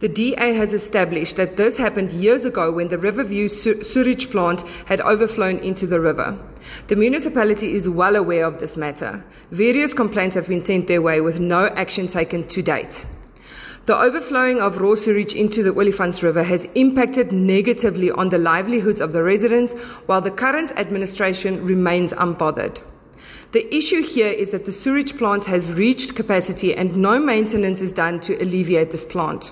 The DA has established that this happened years ago when the Riverview sewage plant had overflown into the river. The municipality is well aware of this matter. Various complaints have been sent their way with no action taken to date. The overflowing of raw sewage into the Olifants River has impacted negatively on the livelihoods of the residents, while the current administration remains unbothered. The issue here is that the sewage plant has reached capacity and no maintenance is done to alleviate this plant.